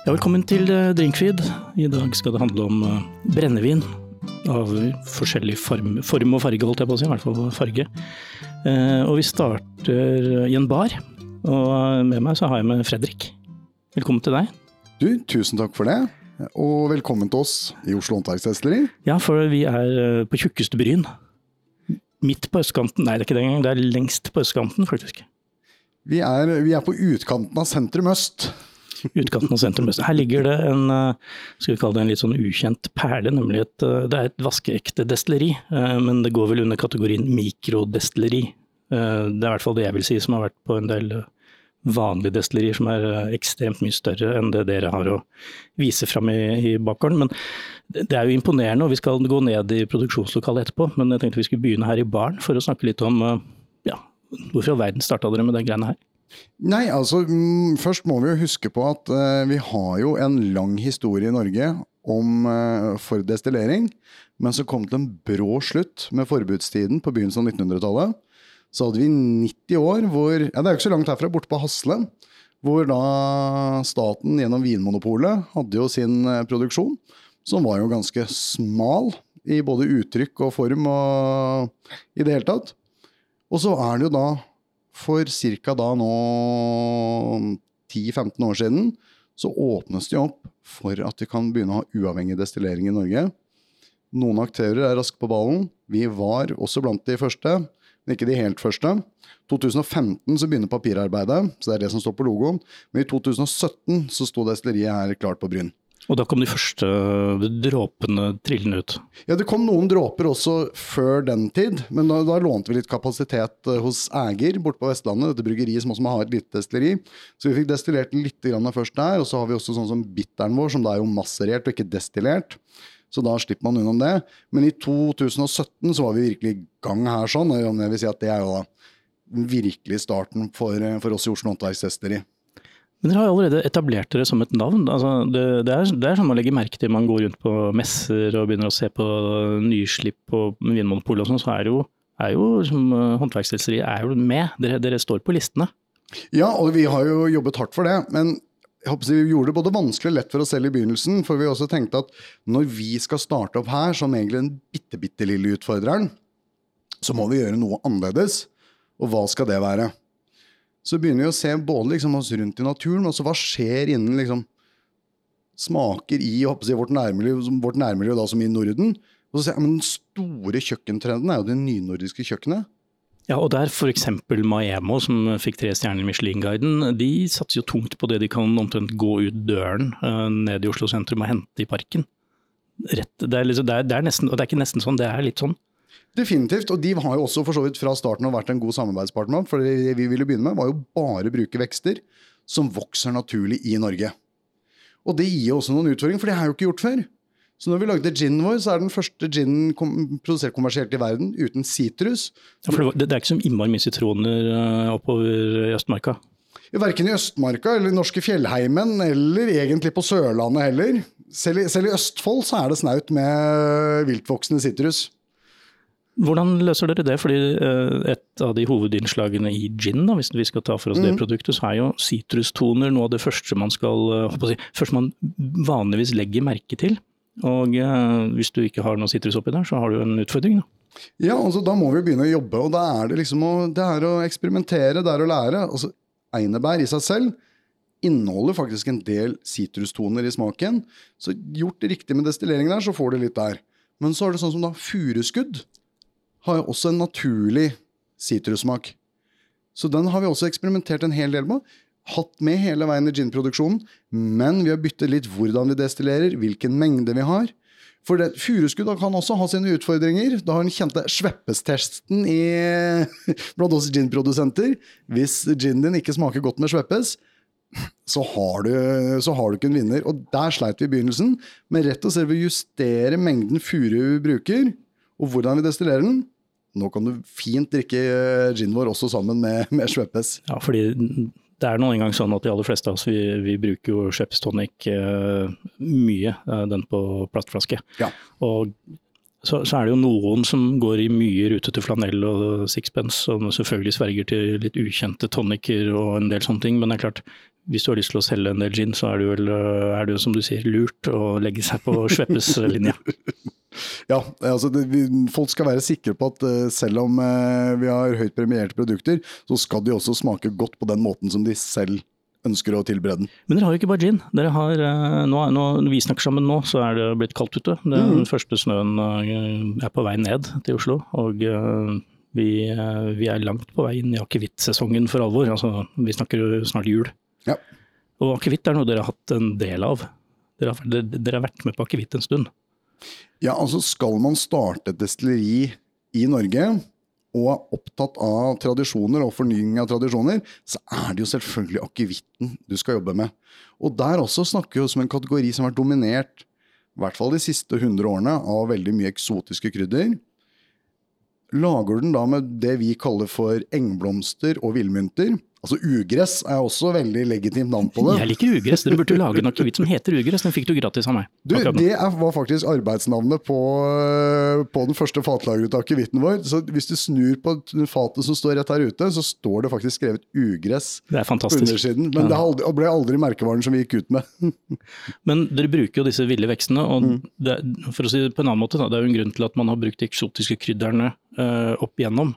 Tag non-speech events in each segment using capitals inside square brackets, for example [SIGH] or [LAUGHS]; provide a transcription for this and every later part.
Ja, velkommen til eh, Drinkfeed. I dag skal det handle om eh, brennevin av forskjellig form, form og farge, holdt jeg på å si. I hvert fall farge. Eh, og vi starter i en bar. Og med meg så har jeg med Fredrik. Velkommen til deg. Du, tusen takk for det. Og velkommen til oss i Oslo Håndverksdestilleri. Ja, for vi er på tjukkeste Bryn. Midt på østkanten. Nei, det er ikke det engang. Det er lengst på østkanten, faktisk. Vi er, vi er på utkanten av sentrum øst. Utkanten av sentrum. Her ligger det en skal vi kalle det en litt sånn ukjent perle, nemlig et, det er et vaskeekte destilleri. Men det går vel under kategorien mikrodestilleri. Det er i hvert fall det jeg vil si, som har vært på en del vanlige destillerier som er ekstremt mye større enn det dere har å vise fram i, i bakgården. Men det er jo imponerende, og vi skal gå ned i produksjonslokalet etterpå. Men jeg tenkte vi skulle begynne her i baren for å snakke litt om ja, hvorfor i all verden starta dere med de greiene her? Nei, altså først må vi jo huske på at uh, vi har jo en lang historie i Norge om uh, for destillering. Men så kom det en brå slutt med forbudstiden på begynnelsen av 1900-tallet. Så hadde vi 90 år hvor ja, Det er jo ikke så langt herfra, borte på Hasle. Hvor da staten gjennom Vinmonopolet hadde jo sin uh, produksjon. Som var jo ganske smal i både uttrykk og form og i det hele tatt. Og så er det jo da for ca. da nå 10-15 år siden så åpnes det opp for at vi kan begynne å ha uavhengig destillering i Norge. Noen aktører er raske på ballen. Vi var også blant de første, men ikke de helt første. 2015 så begynner papirarbeidet, så det er det som står på logoen. Men i 2017 så sto destilleriet her klart på Bryn. Og da kom de første dråpene trillende ut? Ja, det kom noen dråper også før den tid. Men da, da lånte vi litt kapasitet eh, hos Æger borte på Vestlandet. Dette bryggeriet som også har et lite destilleri. Så vi fikk destillert litt først der. Og så har vi også sånn som bitteren vår, som da er jo masserert og ikke destillert. Så da slipper man unna det. Men i 2017 så var vi virkelig i gang her sånn. Og jeg vil si at det er jo da virkelig starten for, eh, for oss i Oslo Håndverksdestilleri. Men dere har jo allerede etablert dere som et navn. Altså, det, det, er, det, er, sånn man legger merke til man går rundt på messer og begynner å se på nyslipp på Vinmonopolet og sånn, så er jo, er jo som håndverksdestilleriet er jo med. Dere, dere, står på listene. Ja, og vi har jo jobbet hardt for det. Men jeg håper vi gjorde det både vanskelig og lett for oss selv i begynnelsen. For vi også tenkte at når vi skal starte opp her som egentlig den bitte, bitte lille utfordreren, så må vi gjøre noe annerledes. Og hva skal det være? Så begynner vi å se både liksom oss rundt i naturen, og så hva skjer innen liksom, smaker i si, vårt nærmiljø, vårt nærmiljø da, som i Norden. Og så ser jeg, men Den store kjøkkentrenden er jo det nynordiske kjøkkenet. Ja, og der f.eks. Maemo, som fikk tre stjerner i Michelin-guiden, de satser jo tungt på det de kan omtrent gå ut døren uh, ned i Oslo sentrum og hente i parken. Rett, det, er liksom, det, er, det, er nesten, og det er ikke nesten sånn, det er litt sånn. Definitivt. Og de har jo også for så vidt fra starten av vært en god samarbeidspartner. For det vi ville begynne med, var jo bare å bruke vekster som vokser naturlig i Norge. Og det gir også noen utfordringer, for det har jeg jo ikke gjort før. Så når vi lagde ginen vår, så er den første ginen kom produsert kommersielt i verden uten sitrus. Ja, det, det, er ikke så innmari mye sitroner uh, oppover i Østmarka? Verken i Østmarka eller i norske fjellheimen, eller egentlig på Sørlandet heller. Selv i, selv i Østfold så er det snaut med viltvoksende sitrus. Hvordan løser dere det? Fordi eh, Et av de hovedinnslagene i gin, da, hvis vi skal ta for oss mm. det produktet, så er jo sitrustoner noe av det første man skal, eh, si, første man vanligvis legger merke til. Og eh, hvis du ikke har noe sitrus oppi der, så har du en utfordring. Da. Ja, altså da må vi begynne å jobbe. og Da er det liksom å, det er å eksperimentere, det er å lære. Altså, Einebær i seg selv inneholder faktisk en del sitrustoner i smaken. Så gjort det riktig med destilleringen der, så får du litt der. Men så er det sånn som da furuskudd har jo også en naturlig sitrussmak. Så den har vi også eksperimentert en hel del med. Hatt med hele veien i ginproduksjonen, men vi har byttet litt hvordan vi destillerer, hvilken mengde vi har. For Furuskudd kan også ha sine utfordringer. Da har den kjente sveppestesten i, [LAUGHS] blant oss ginprodusenter. Hvis ginen din ikke smaker godt med sveppes, så har, du, så har, du, ikke en vinner. Og der sleit vi i begynnelsen. Men rett og slett å justere mengden furu vi bruker, og hvordan vi destillerer den. Nå kan du fint drikke eh, gin vår også sammen med, [LAUGHS] med Schweppes. Ja, fordi det er nå engang sånn at de aller fleste av oss vi, vi bruker jo Schweppes tonic uh, mye, uh, den på plastflaske. Ja. Og så, så, er det jo noen som går i mye rutete flanell og sixpence, som selvfølgelig sverger til litt ukjente tonicer og en del sånne ting. Men det er klart, hvis du har lyst til å selge en del gin, så er det, jo, er det jo som du sier lurt å legge seg på [LAUGHS] Schweppes linje. Ja, altså det, vi, folk skal være sikre på at uh, selv om uh, vi har høyt premierte produkter, så skal de også smake godt på den måten som de selv ønsker å tilberede den. Men dere har jo ikke bare gin. Dere har, uh, nå, nå, når vi snakker sammen nå, så er det blitt kaldt ute. Den mm. første snøen er på vei ned til Oslo. og vi, vi, er langt på vei inn i akevittsesongen for alvor. Altså, vi snakker jo snart jul. Ja. Og akevitt er noe dere har hatt en del av. Dere har, dere har vært med på akevitt en stund. Ja, altså skal man starte et destilleri i Norge, og er opptatt av tradisjoner og fornying av tradisjoner, så er det jo selvfølgelig akevitten du skal jobbe med. Og der også snakker vi om en kategori som har vært dominert, i hvert fall de siste 100 årene, av veldig mye eksotiske krydder. Lager du den da med det vi kaller for engblomster og villmynter, Altså Ugress er også veldig legitimt navn på det. Jeg liker ugress. Dere burde lage en akevitt som heter ugress. Den fikk du gratis av meg. Du, det var faktisk arbeidsnavnet på, eh, på den første fatlagrede akevitten vår. Så hvis du snur på fatet som står rett her ute, så står det faktisk skrevet ugress det er fantastisk. på undersiden. Men det aldri, ble aldri merkevaren som vi gikk ut med. [LAUGHS] Men dere bruker jo disse ville vekstene, og mm. det, for å si det på en annen måte, det er jo en grunn til at man har brukt de eksotiske krydderne uh, opp igjennom.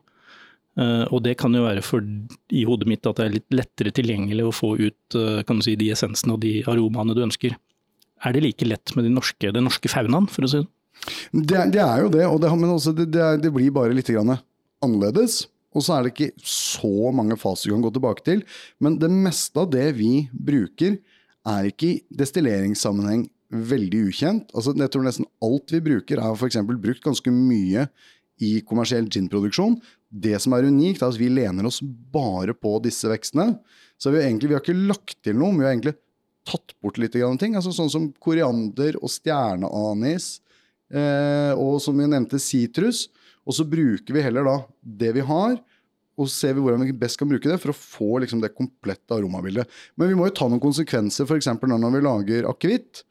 Uh, og det kan jo være for, i hodet mitt at det er litt lettere tilgjengelig å få ut du si, de essensene og de aromaene du ønsker. Er det like lett med de norske, den norske faunaen, for å si det? Det, det er jo det, det men også, det, det, blir bare litt annerledes. Og så er det ikke så mange faser du kan gå tilbake til. Men det meste av det vi bruker, er ikke i destilleringssammenheng veldig ukjent. Altså, jeg tror nesten alt vi bruker, er f.eks. brukt ganske mye i kommersiell ginproduksjon. Det som er unikt, er at vi lener oss bare på disse vekstene. Så vi egentlig, vi har ikke lagt til noe, men vi har egentlig tatt bort litt ting. Altså sånn som koriander og stjerneanis, eh, og som vi nevnte, sitrus. Og så bruker vi heller da det vi har, og ser vi hvordan vi best kan bruke det for å få liksom, det komplette aromabildet. Men vi må jo ta noen konsekvenser, f.eks. når vi lager akevitt.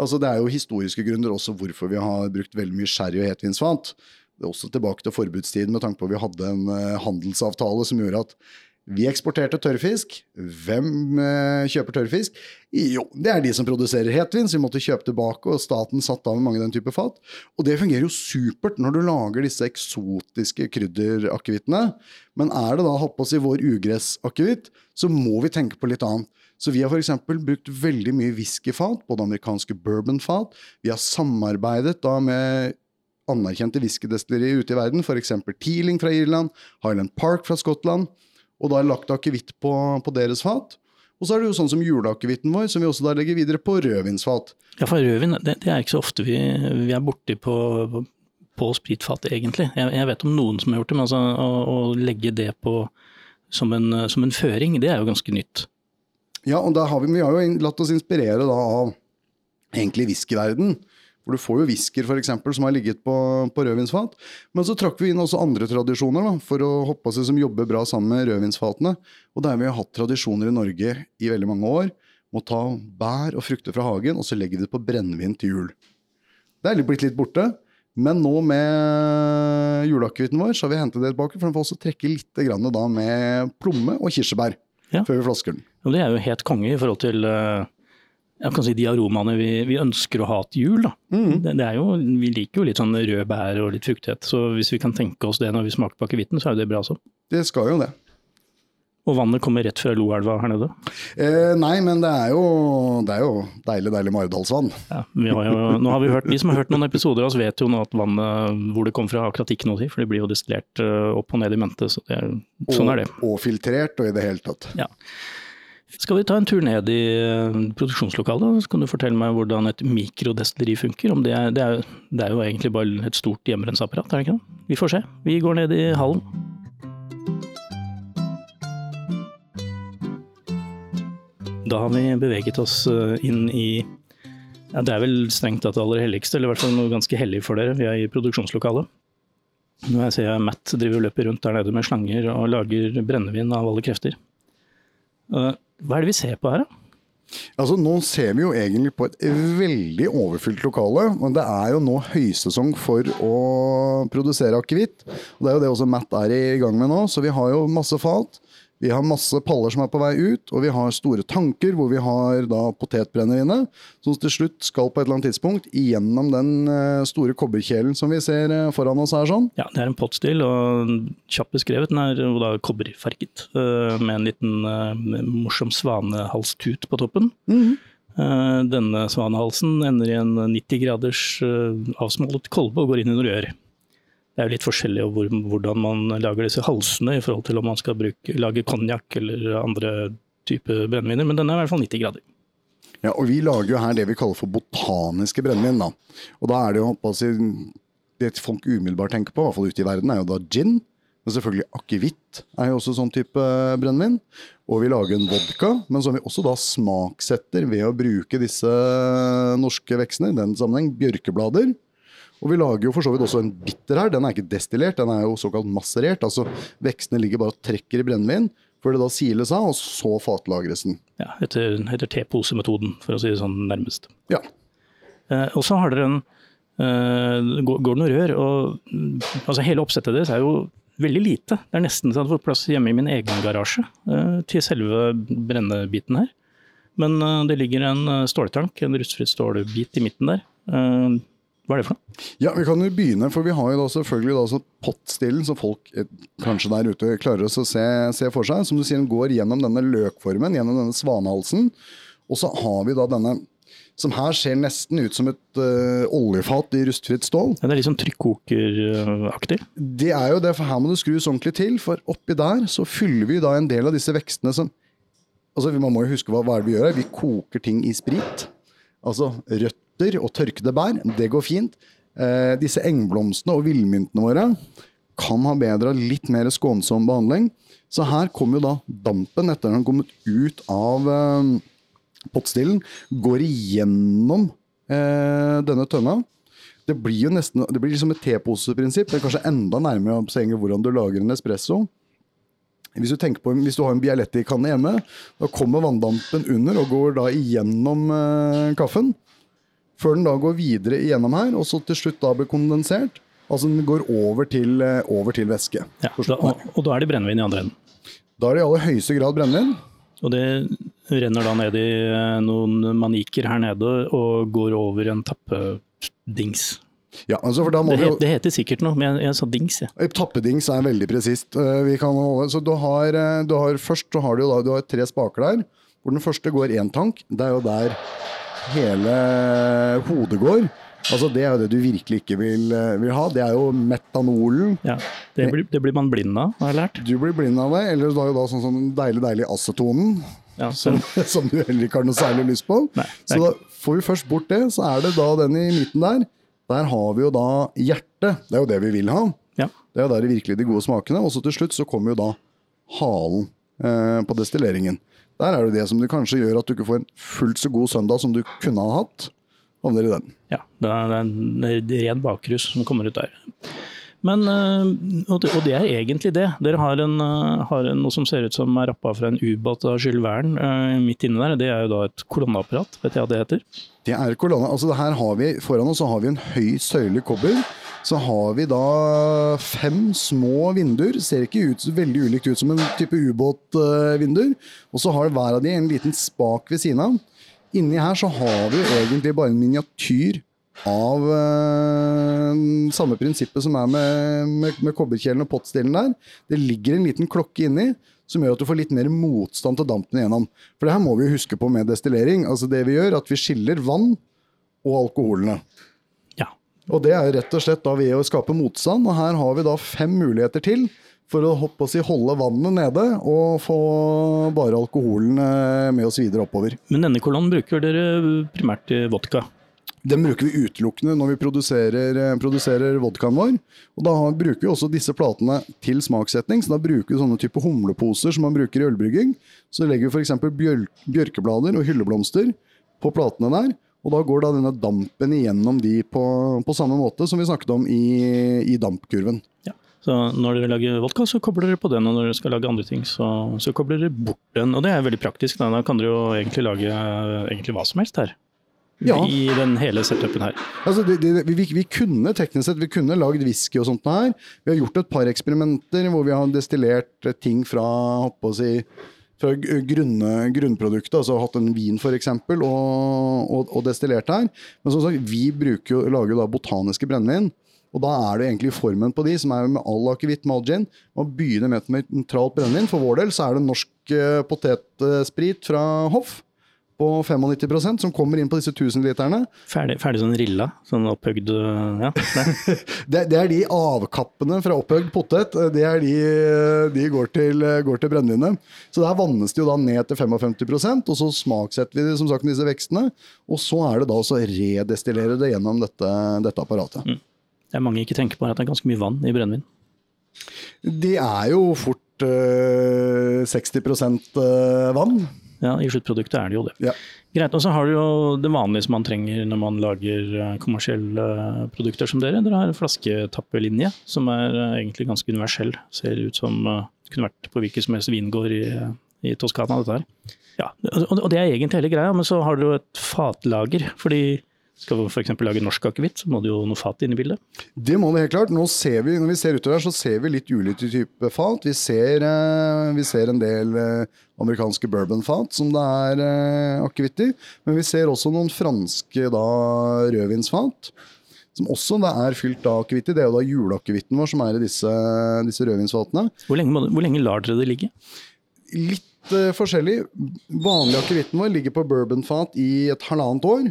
Altså, det er jo historiske grunner også hvorfor vi har brukt veldig mye sherry og hetvinsfat. Det er også tilbake til forbudstiden med tanke på at vi hadde en uh, handelsavtale som gjorde at vi eksporterte tørrfisk. Hvem uh, kjøper tørrfisk? Jo, det er de som produserer hetvin, så vi måtte kjøpe tilbake, og staten satt av med mange den type fat. Og det fungerer jo supert når du lager disse eksotiske krydderakevittene. Men er det da holdt på å si vår ugressakevitt, så må vi tenke på litt annet. Så vi har f.eks. brukt veldig mye whiskyfat, både amerikanske bourbonfat. Vi har samarbeidet da med anerkjente whiskydestillerier ute i verden, f.eks. Teeling fra Irland, Highland Park fra Skottland, og da er lagt akevitt på, på, deres fat. Og så er det jo sånn som juleakevitten vår, som vi også da legger videre på rødvinsfat. Ja, for rødvin det, det er ikke så ofte vi, vi er borti på, på spritfat, egentlig. Jeg, jeg, vet om noen som har gjort det, men altså, å, å legge det på som en, som en, føring, det er jo ganske nytt. Ja, og har vi, vi, har jo latt oss inspirere da av egentlig whiskyverden. For du får jo whisker f.eks. som har ligget på, på, rødvinsfat. Men så trakk vi inn også andre tradisjoner da, for å hoppe seg som jobber bra sammen med rødvinsfatene. Og der vi har hatt tradisjoner i Norge i veldig mange år. Må ta bær og frukter fra hagen og så legge det på brennevin til jul. Det er blitt litt borte. Men nå med juleakevitten vår så har vi hentet det tilbake, for den får også trekke litt med plomme og kirsebær ja. før vi flasker den. Og det er jo helt konge i forhold til uh jeg kan si de aromaene vi, vi ønsker å ha til jul. Mm. Det, det, er jo, vi liker jo litt sånn rød bær og litt fruktighet, så hvis vi kan tenke oss det når vi smaker på akevitten, så er det bra også. Det skal jo det. Og vannet kommer rett fra Loelva her nede? Eh, nei, men det er jo, det er jo deilig, deilig Maridalsvann. Ja, nå har vi hørt, De som har hørt noen episoder av oss vet jo nå at vannet hvor det kommer fra har akkurat ikke noe å si, for det blir jo destillert eh, opp og ned i mente. Så er, sånn og, er det. Og filtrert og i det hele tatt. Ja. Skal vi ta en tur ned i eh, produksjonslokalet, så kan du fortelle meg hvordan et mikrodestilleri funker? Det er, det, er, det, er, jo egentlig bare et stort hjemmerenseapparat, er det ikke det? Vi får se. Vi går ned i hallen. Da har vi beveget oss eh, inn i ja, Det er vel strengt tatt det aller helligste, eller i hvert fall noe ganske hellig for dere. Vi er i produksjonslokalet. Nå ser jeg Matt driver og løper rundt der nede med slanger og lager brennevin av alle krefter. Uh, hva er det vi ser på her, da? Altså, nå ser vi jo egentlig på et veldig overfylt lokale. Men det er jo nå høysesong for å produsere akevitt. Og det er jo det også Matt er i gang med nå. Så vi har jo masse fat. Vi har masse paller som er på vei ut, og vi har store tanker hvor vi har da potetbrennevinet, som til slutt skal på et eller annet tidspunkt igjennom den eh, store kobberkjelen som vi ser eh, foran oss her. sånn. Ja, det er en pottstil, og kjapt beskrevet. Den er da kobberfarget, eh, med en liten morsom svanehalstut på toppen. Mm -hmm. Denne svanehalsen ender i en 90 graders avsmålet kolbe og går inn i noe rør. Det er jo litt forskjellig hvor, hvordan man lager disse halsene i forhold til om man skal bruke, lage konjakk eller andre typer brenneviner, men denne er i hvert fall 90 grader. Ja, og vi lager jo her det vi kaller for botaniske brennevin. da. Og da er det jo Det folk umiddelbart tenker på, i hvert fall ute i verden, er jo da gin. Men selvfølgelig akevitt er jo også sånn type brennevin. Og vi lager en vodka, men som vi også da smaksetter ved å bruke disse norske veksene. i den sammenheng bjørkeblader. Og vi lager jo for så vidt også en bitter her. Den er ikke destillert, den er jo såkalt masserert. Altså vekstene ligger bare og trekker i brennevin før det da siles av, og så fatlagres den. Ja, etter, etter teposemetoden, for å si det sånn nærmest. Ja. Eh, og så har dere en eh, det noe rør, og altså hele oppsettet deres er jo veldig lite. Det er nesten så jeg hadde fått plass hjemme i min egen garasje eh, til selve brennebiten her. Men eh, det ligger en eh, ståltank, en rustfritt stålbit i midten der. Hva er det for noe? Ja, vi kan jo begynne, for vi har jo da selvfølgelig da så pottstillen, som folk eh, kanskje der ute klarer å se, se for seg. Som du sier, den går gjennom denne løkformen, gjennom denne svanehalsen. Og så har vi da denne, som her ser nesten ut som et eh, oljefat i rustfritt stål. Ja, Det er litt sånn trykkokeraktig. Det er jo det, for her må det skrus ordentlig til, for oppi der så fyller vi da en del av disse vekstene som Altså, Man må jo huske hva, hva er det vi gjør her. Vi koker ting i sprit. Altså røtter og tørkede bær, det går fint. Eh, disse engblomstene og villmyntene våre kan ha bedre av litt mer skånsom behandling. Så her kommer jo da dampen, etter at den har kommet ut av eh, pottstillen, går igjennom eh, denne tønna. Det blir jo nesten, det blir liksom et teposeprinsipp, er kanskje enda nærmere poenget hvordan du lager en espresso. Hvis du, på, hvis du har en Bialetti-kanne hjemme, da kommer vanndampen under og går da igjennom eh, kaffen. Før den da går videre igjennom her, og så til slutt da blir kondensert. Altså den går over til, eh, over til væske. Ja, da, og, og da er det brennevin i andre enden. Da er det i aller høyeste grad brennevin. Og det renner da ned i eh, noen maniker her nede og går over en tappedings. Ja, altså for da må Det, vi det heter sikkert noe, men jeg, jeg sa dings, Ja. Eh, Tappedings er veldig presist. Vi kan holde, så du har, du har først har du, da, du har tre spaker der. Hvor den første går én tank. Det er jo der hele hodet går. Altså Det er jo det du virkelig ikke vil, eh, vil ha. Det er jo metanolen. Ja, det, blir, det blir man blind av, har jeg lært. Du blir blind av det. Eller du har jo da sånn, sånn deilig, deilig acetonen. Ja, [LAUGHS] Som, som du heller ikke har noe særlig lyst på. Nei, så da får vi først bort det. Så er det da den i midten der. Der har vi jo da hjertet. Det er jo det vi vil ha. ja. Det er jo der virkelig de gode smakene. Og så til slutt så kommer jo da halen eh, på destilleringen. Der er det det som du kanskje gjør at du ikke får en fullt så god søndag som du kunne ha hatt. Havner i den. ja det er, en ren bakrus som kommer ut der. Men, øh, og det, er egentlig det. Dere har, en, øh, har en, noe som ser ut som er rappa fra en ubåt av Jules Verne øh, midt inne der. Det er jo da et kolonneapparat, vet jeg hva det heter? Det er kolonne. Altså her har vi, Foran oss så har vi en høy søyle kobber. Så har vi da fem små vinduer. Ser ikke ut, veldig ulikt ut som en type ubåtvinduer. Og så har hver av de en liten spak ved siden av. Inni her så har vi egentlig bare en miniatyr av eh, samme prinsippet som er med, med, med kobberkjelen og pottstillen der. Det ligger en liten klokke inni som gjør at du får litt mer motstand til dampen igjennom. For det her må vi jo huske på med destillering. Altså det vi gjør, at vi skiller vann og alkoholene. Og det er rett og slett da ved å skape motstand, og her har vi da fem muligheter til for å hoppe og si, holde vannet nede og få bare alkoholen med oss videre oppover. Men denne kolonnen bruker dere primært til vodka. Den bruker vi utelukkende når vi produserer, eh, produserer vodkaen vår. Og da bruker vi også disse platene til smaksetning, så da bruker vi sånne type humleposer som man bruker i ølbrygging. Så legger vi f.eks. Bjør bjørkeblader og hylleblomster på platene der. Og da går da denne dampen igjennom de på, på samme måte som vi snakket om i, i dampkurven. Ja. Så når dere lager vodka, så kobler dere på den, og når dere skal lage andre ting, så, så kobler dere bort den. Og det er veldig praktisk. Da, da kan dere jo egentlig lage egentlig hva som helst her. Ja. i den hele setupen her. Altså, det, det, vi, vi kunne teknisk sett vi kunne lagd whisky og sånt her. Vi har gjort et par eksperimenter hvor vi har destillert ting fra håper å si, fra grunne, grunnproduktet, altså hatt en vin f.eks., og, og, og destillert her. Men som sagt, vi jo, lager jo da botaniske brennevin. Og da er det egentlig formen på de, som er med all akevitt med algin. Man begynner med et nøytralt brennevin. For vår del så er det norsk eh, potetsprit fra Hoff på 95% som kommer inn på disse 1000-literne. Ferdig, ferdig sånn rilla, sånn opphøgd Ja. [LAUGHS] Det, det er de avkappene fra opphøgd potet. Det er de, de går til, går til brennevinet. Så der vannes det jo da ned til 55% og så smaksetter vi det, som sagt disse vekstene. Og så er det da å redestillere det gjennom dette, dette apparatet. Det er mange ikke tenker på, at det er ganske mye vann i brennevin. De er jo fort øh, 60% øh, vann. Ja, I sluttproduktet er det jo det. Ja. Greit, og så har du jo det vanlige som man trenger når man lager eh, kommersielle eh, produkter som dere. Dere har flasketappelinje som er eh, egentlig ganske universell. Ser ut som det kunne vært på hvilken som helst vingård i, i Toskana, dette her. Ja, og, det er egentlig hele greia, men så har du jo et fatlager. fordi skal du f.eks. lage norsk akevitt, så må det jo noe fat inn i bildet. Det må det helt klart. Nå ser vi, når vi ser utover her, så ser vi litt ulike typer fat. Vi ser, eh, vi ser en del eh, amerikanske bourbonfat som det er eh, akevitt i. Men vi ser også noen franske da, rødvinsfat. Som også det er fylt av akevitt i. Det er jo da juleakevitten vår som er i disse, disse rødvinsfatene. Hvor lenge, hvor lenge lar dere det ligge? Litt uh, forskjellig. Vanlig akevitten vår ligger på bourbonfat i et halvannet år.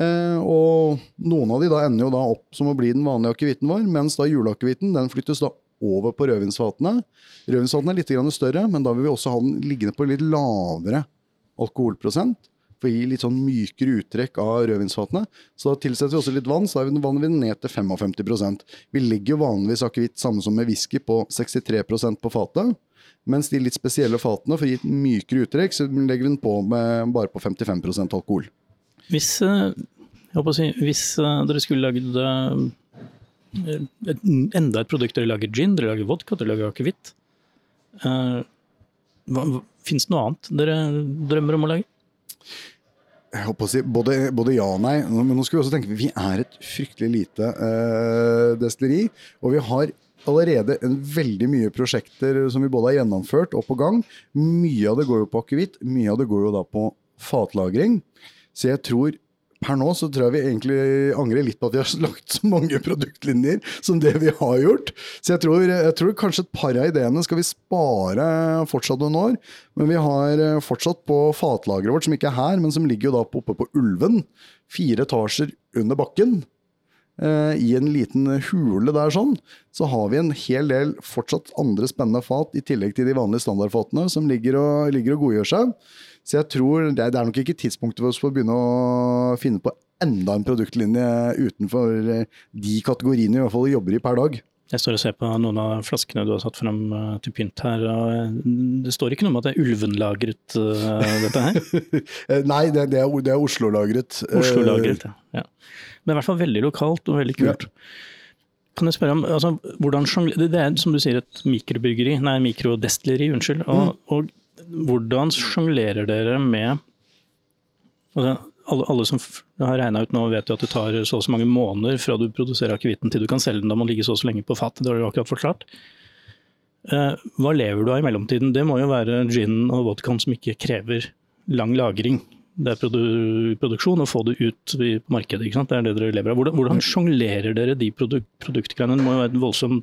Eh, og noen av de da ender jo da opp som å bli den vanlige akevitten vår, mens da juleakevitten flyttes da over på rødvinsfatene. Rødvinsfatene er litt større, men da vil vi også ha den liggende på litt lavere alkoholprosent. For å gi litt sånn mykere uttrekk av rødvinsfatene. Så da tilsetter vi også litt vann, så da vanner vi den ned til 55% Vi legger jo vanligvis akevitt samme som med whisky på 63% på fatet. Mens de litt spesielle fatene, for å gi et mykere uttrekk, så legger vi den på med bare på 55% alkohol. Hvis, eh, si, hvis eh, dere skulle lagd eh, et, enda et produkt, dere lager gin, dere lager vodka, dere lager akevitt uh, Fins det noe annet dere drømmer om å lage? Jeg håper å si både, både ja og nei. Men nå skal vi også tenke vi er et fryktelig lite uh, destilleri. Og vi har allerede veldig mye prosjekter som vi både har gjennomført og på gang. Mye av det går jo på akevitt, mye av det går jo da på fatlagring. Så jeg tror per nå så tror jeg vi egentlig angrer litt på at vi har [LAUGHS] lagt så mange produktlinjer som det vi har gjort. Så jeg tror, jeg tror kanskje et par av ideene skal vi spare fortsatt noen år. Men vi har eh, fortsatt på fatlageret vårt, som ikke er her, men som ligger jo da oppe på Ulven. Fire etasjer under bakken. Eh, I en liten hule der sånn, så har vi en hel del fortsatt andre spennende fat, i tillegg til de vanlige standardfatene, som ligger og, ligger og godgjør seg. Så jeg tror det er, nok ikke tidspunktet for oss for å begynne å finne på enda en produktlinje utenfor eh, de kategoriene vi i hvert fall jobber i per dag. Jeg står og ser på noen av flaskene du har satt frem eh, til pynt her. og eh, Det står ikke noe om at det er ulvenlagret, dette her. [LAUGHS] Nei, det, det er, er Oslo-lagret. Oslo-lagret, ja. ja. Men i hvert fall veldig lokalt og veldig kult. Kan jeg spørre om, altså, hvordan det, er som du sier et mikrobryggeri, nei mikrodestilleri, unnskyld. Og, og hvordan sjonglerer dere med altså, alle, alle som har regna ut nå, vet jo at det tar så og så mange måneder fra du produserer akevitten til du kan selge den. Da må den ligge så og så lenge på fat. Det har du akkurat forklart. Eh, hva lever du av i mellomtiden? Det må jo være gin og vodkaen som ikke krever lang lagring. Det er produ produksjon, og få det ut på markedet. Det er det dere lever av. Hvordan, hvordan sjonglerer dere de produk produktgreiene? Det må jo være et voldsom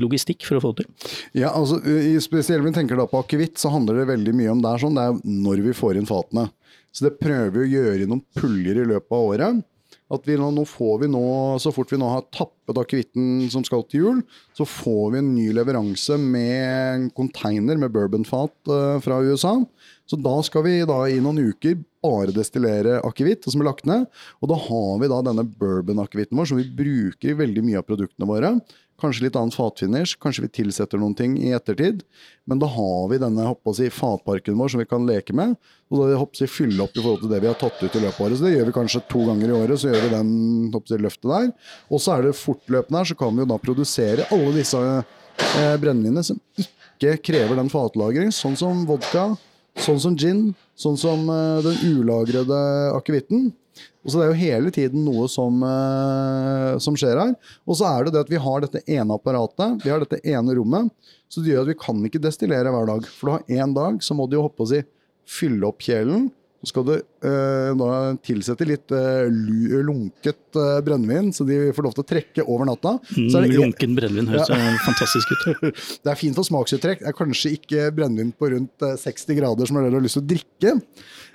logistikk for å få det til. Ja, altså, Spesielt når vi tenker da på akevitt, så handler det veldig mye om det er sånn, det er når vi får inn fatene. Så det prøver vi å gjøre i noen puljer i løpet av året. At vi nå, får vi nå, Så fort vi nå har tappet akevitten som skal til jul, så får vi en ny leveranse med en container med bourbonfat eh, fra USA. Så da skal vi da i noen uker bare destillere akevitt som er lagt ned. Og da har vi da denne bourbon-akevitten vår som vi bruker i veldig mye av produktene våre. Kanskje litt annen fatfinish, kanskje vi tilsetter noen ting i ettertid. Men da har vi denne si, fatparken vår som vi kan leke med. Og da vi si, fylle opp i forhold til det vi har tatt ut i løpet av året. Så det gjør vi kanskje to ganger i året. så gjør vi den si, løftet der. Og så er det fortløpende her, så kan vi jo da produsere alle disse eh, brennevinene som ikke krever den fatlagring, sånn som vodka, sånn som gin, sånn som eh, den ulagrede akevitten. Så Det er jo hele tiden noe som, eh, som skjer her. Og så er det det at vi har dette ene apparatet, vi har dette ene rommet. Så det gjør at vi kan ikke destillere hver dag. For du har én dag, så må du jo hoppe og si fylle opp kjelen. Så skal du eh, tilsette litt eh, lunket eh, brennevin, så de får lov til å trekke over natta. Så er Mm, Lunken brennevin høres ja. [LAUGHS] fantastisk ut. [LAUGHS] det er fint for smaksuttrekk. Det er kanskje ikke brennevin på rundt eh, 60 grader som er det du har lyst til å drikke.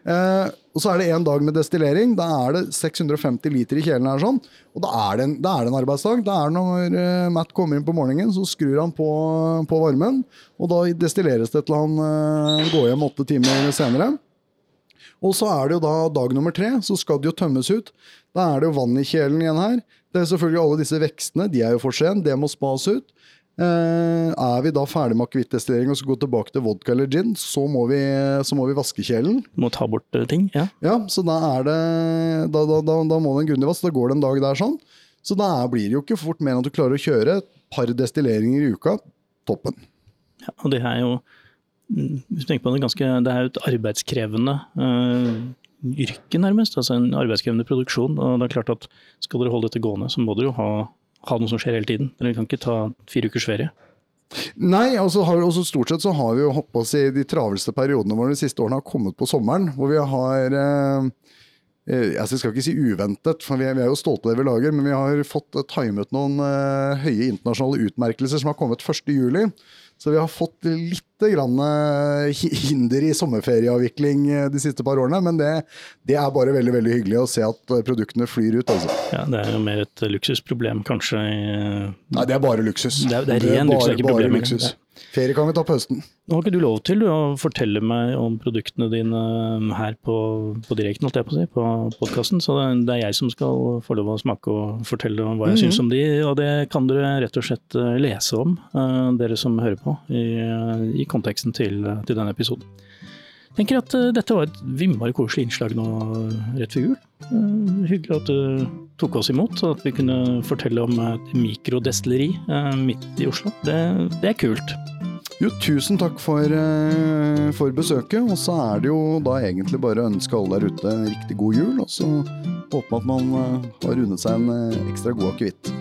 Eh, og så er det en dag med destillering. Da er det 650 liter i kjelen her sånn. Og da er det en, da er det en arbeidsdag. Da er det når eh, Matt kommer inn på morgenen, så skrur han på, på varmen. Og da destilleres det til han eh, går hjem åtte timer senere. Og så er det jo da dag nummer tre, så skal det jo tømmes ut. Da er det jo vann i kjelen igjen her. Det er selvfølgelig alle disse vekstene, de er jo for sent, det må spas ut. Eh, er vi da ferdig med akevittdestillering og skal gå tilbake til vodka eller gin, så må vi, så må vi vaske kjelen. Må ta bort eh, ting. Ja. Ja, så da er det Da, da, da, da må det en grundig vask. Da går det en dag der sånn. Så da blir det jo ikke fort mer enn at du klarer å kjøre et par destilleringer i uka. Toppen. Ja, og det er jo hvis du tenker på det, ganske, det er jo et arbeidskrevende uh, yrke, nærmest. altså En arbeidskrevende produksjon. og det er klart at Skal dere holde dette gående, så må dere jo ha, ha noe som skjer hele tiden. Dere kan ikke ta fire ukers ferie. Nei, altså også stort sett så har vi jo hoppa oss i de travelste periodene våre de siste årene har kommet på sommeren, hvor vi har eh, Jeg skal ikke si uventet, for vi er, er jo stolte av det vi lager, men vi har fått eh, timet noen eh, høye internasjonale utmerkelser som har kommet 1.7. Så vi har fått litt eh, hinder i sommerferieavvikling eh, de siste par årene, men det, det er bare veldig veldig hyggelig å se at eh, produktene flyr ut. altså. Ja, Det er jo mer et luksusproblem, kanskje. Nei, det er bare luksus. Det er- det er ren luksus, det er ikke bare problem, luksus. Ferie kan vi ta på høsten. Nå har ikke du lov til å fortelle meg om produktene dine her på, på direkten, holdt jeg på å si, på podkasten. Så det- er jeg som skal få lov å smake og fortelle om hva jeg syns om de. Og det kan dere rett og slett eh, lese om, eh, dere som hører på, i, eh, i konteksten til, til denne episoden. Jeg tenker at eh, dette var et vimmelig koselig innslag nå rett før jul. Eh, Hyggelig at du tok oss imot, og at vi kunne fortelle om et mikrodestilleri eh, midt i Oslo. Det, det er kult. Jo, tusen takk for, eh, for besøket. Og så er det jo da egentlig bare å ønske alle der ute en riktig god jul. Og så håper man at man eh, har rundet seg en eh, ekstra god akevitt.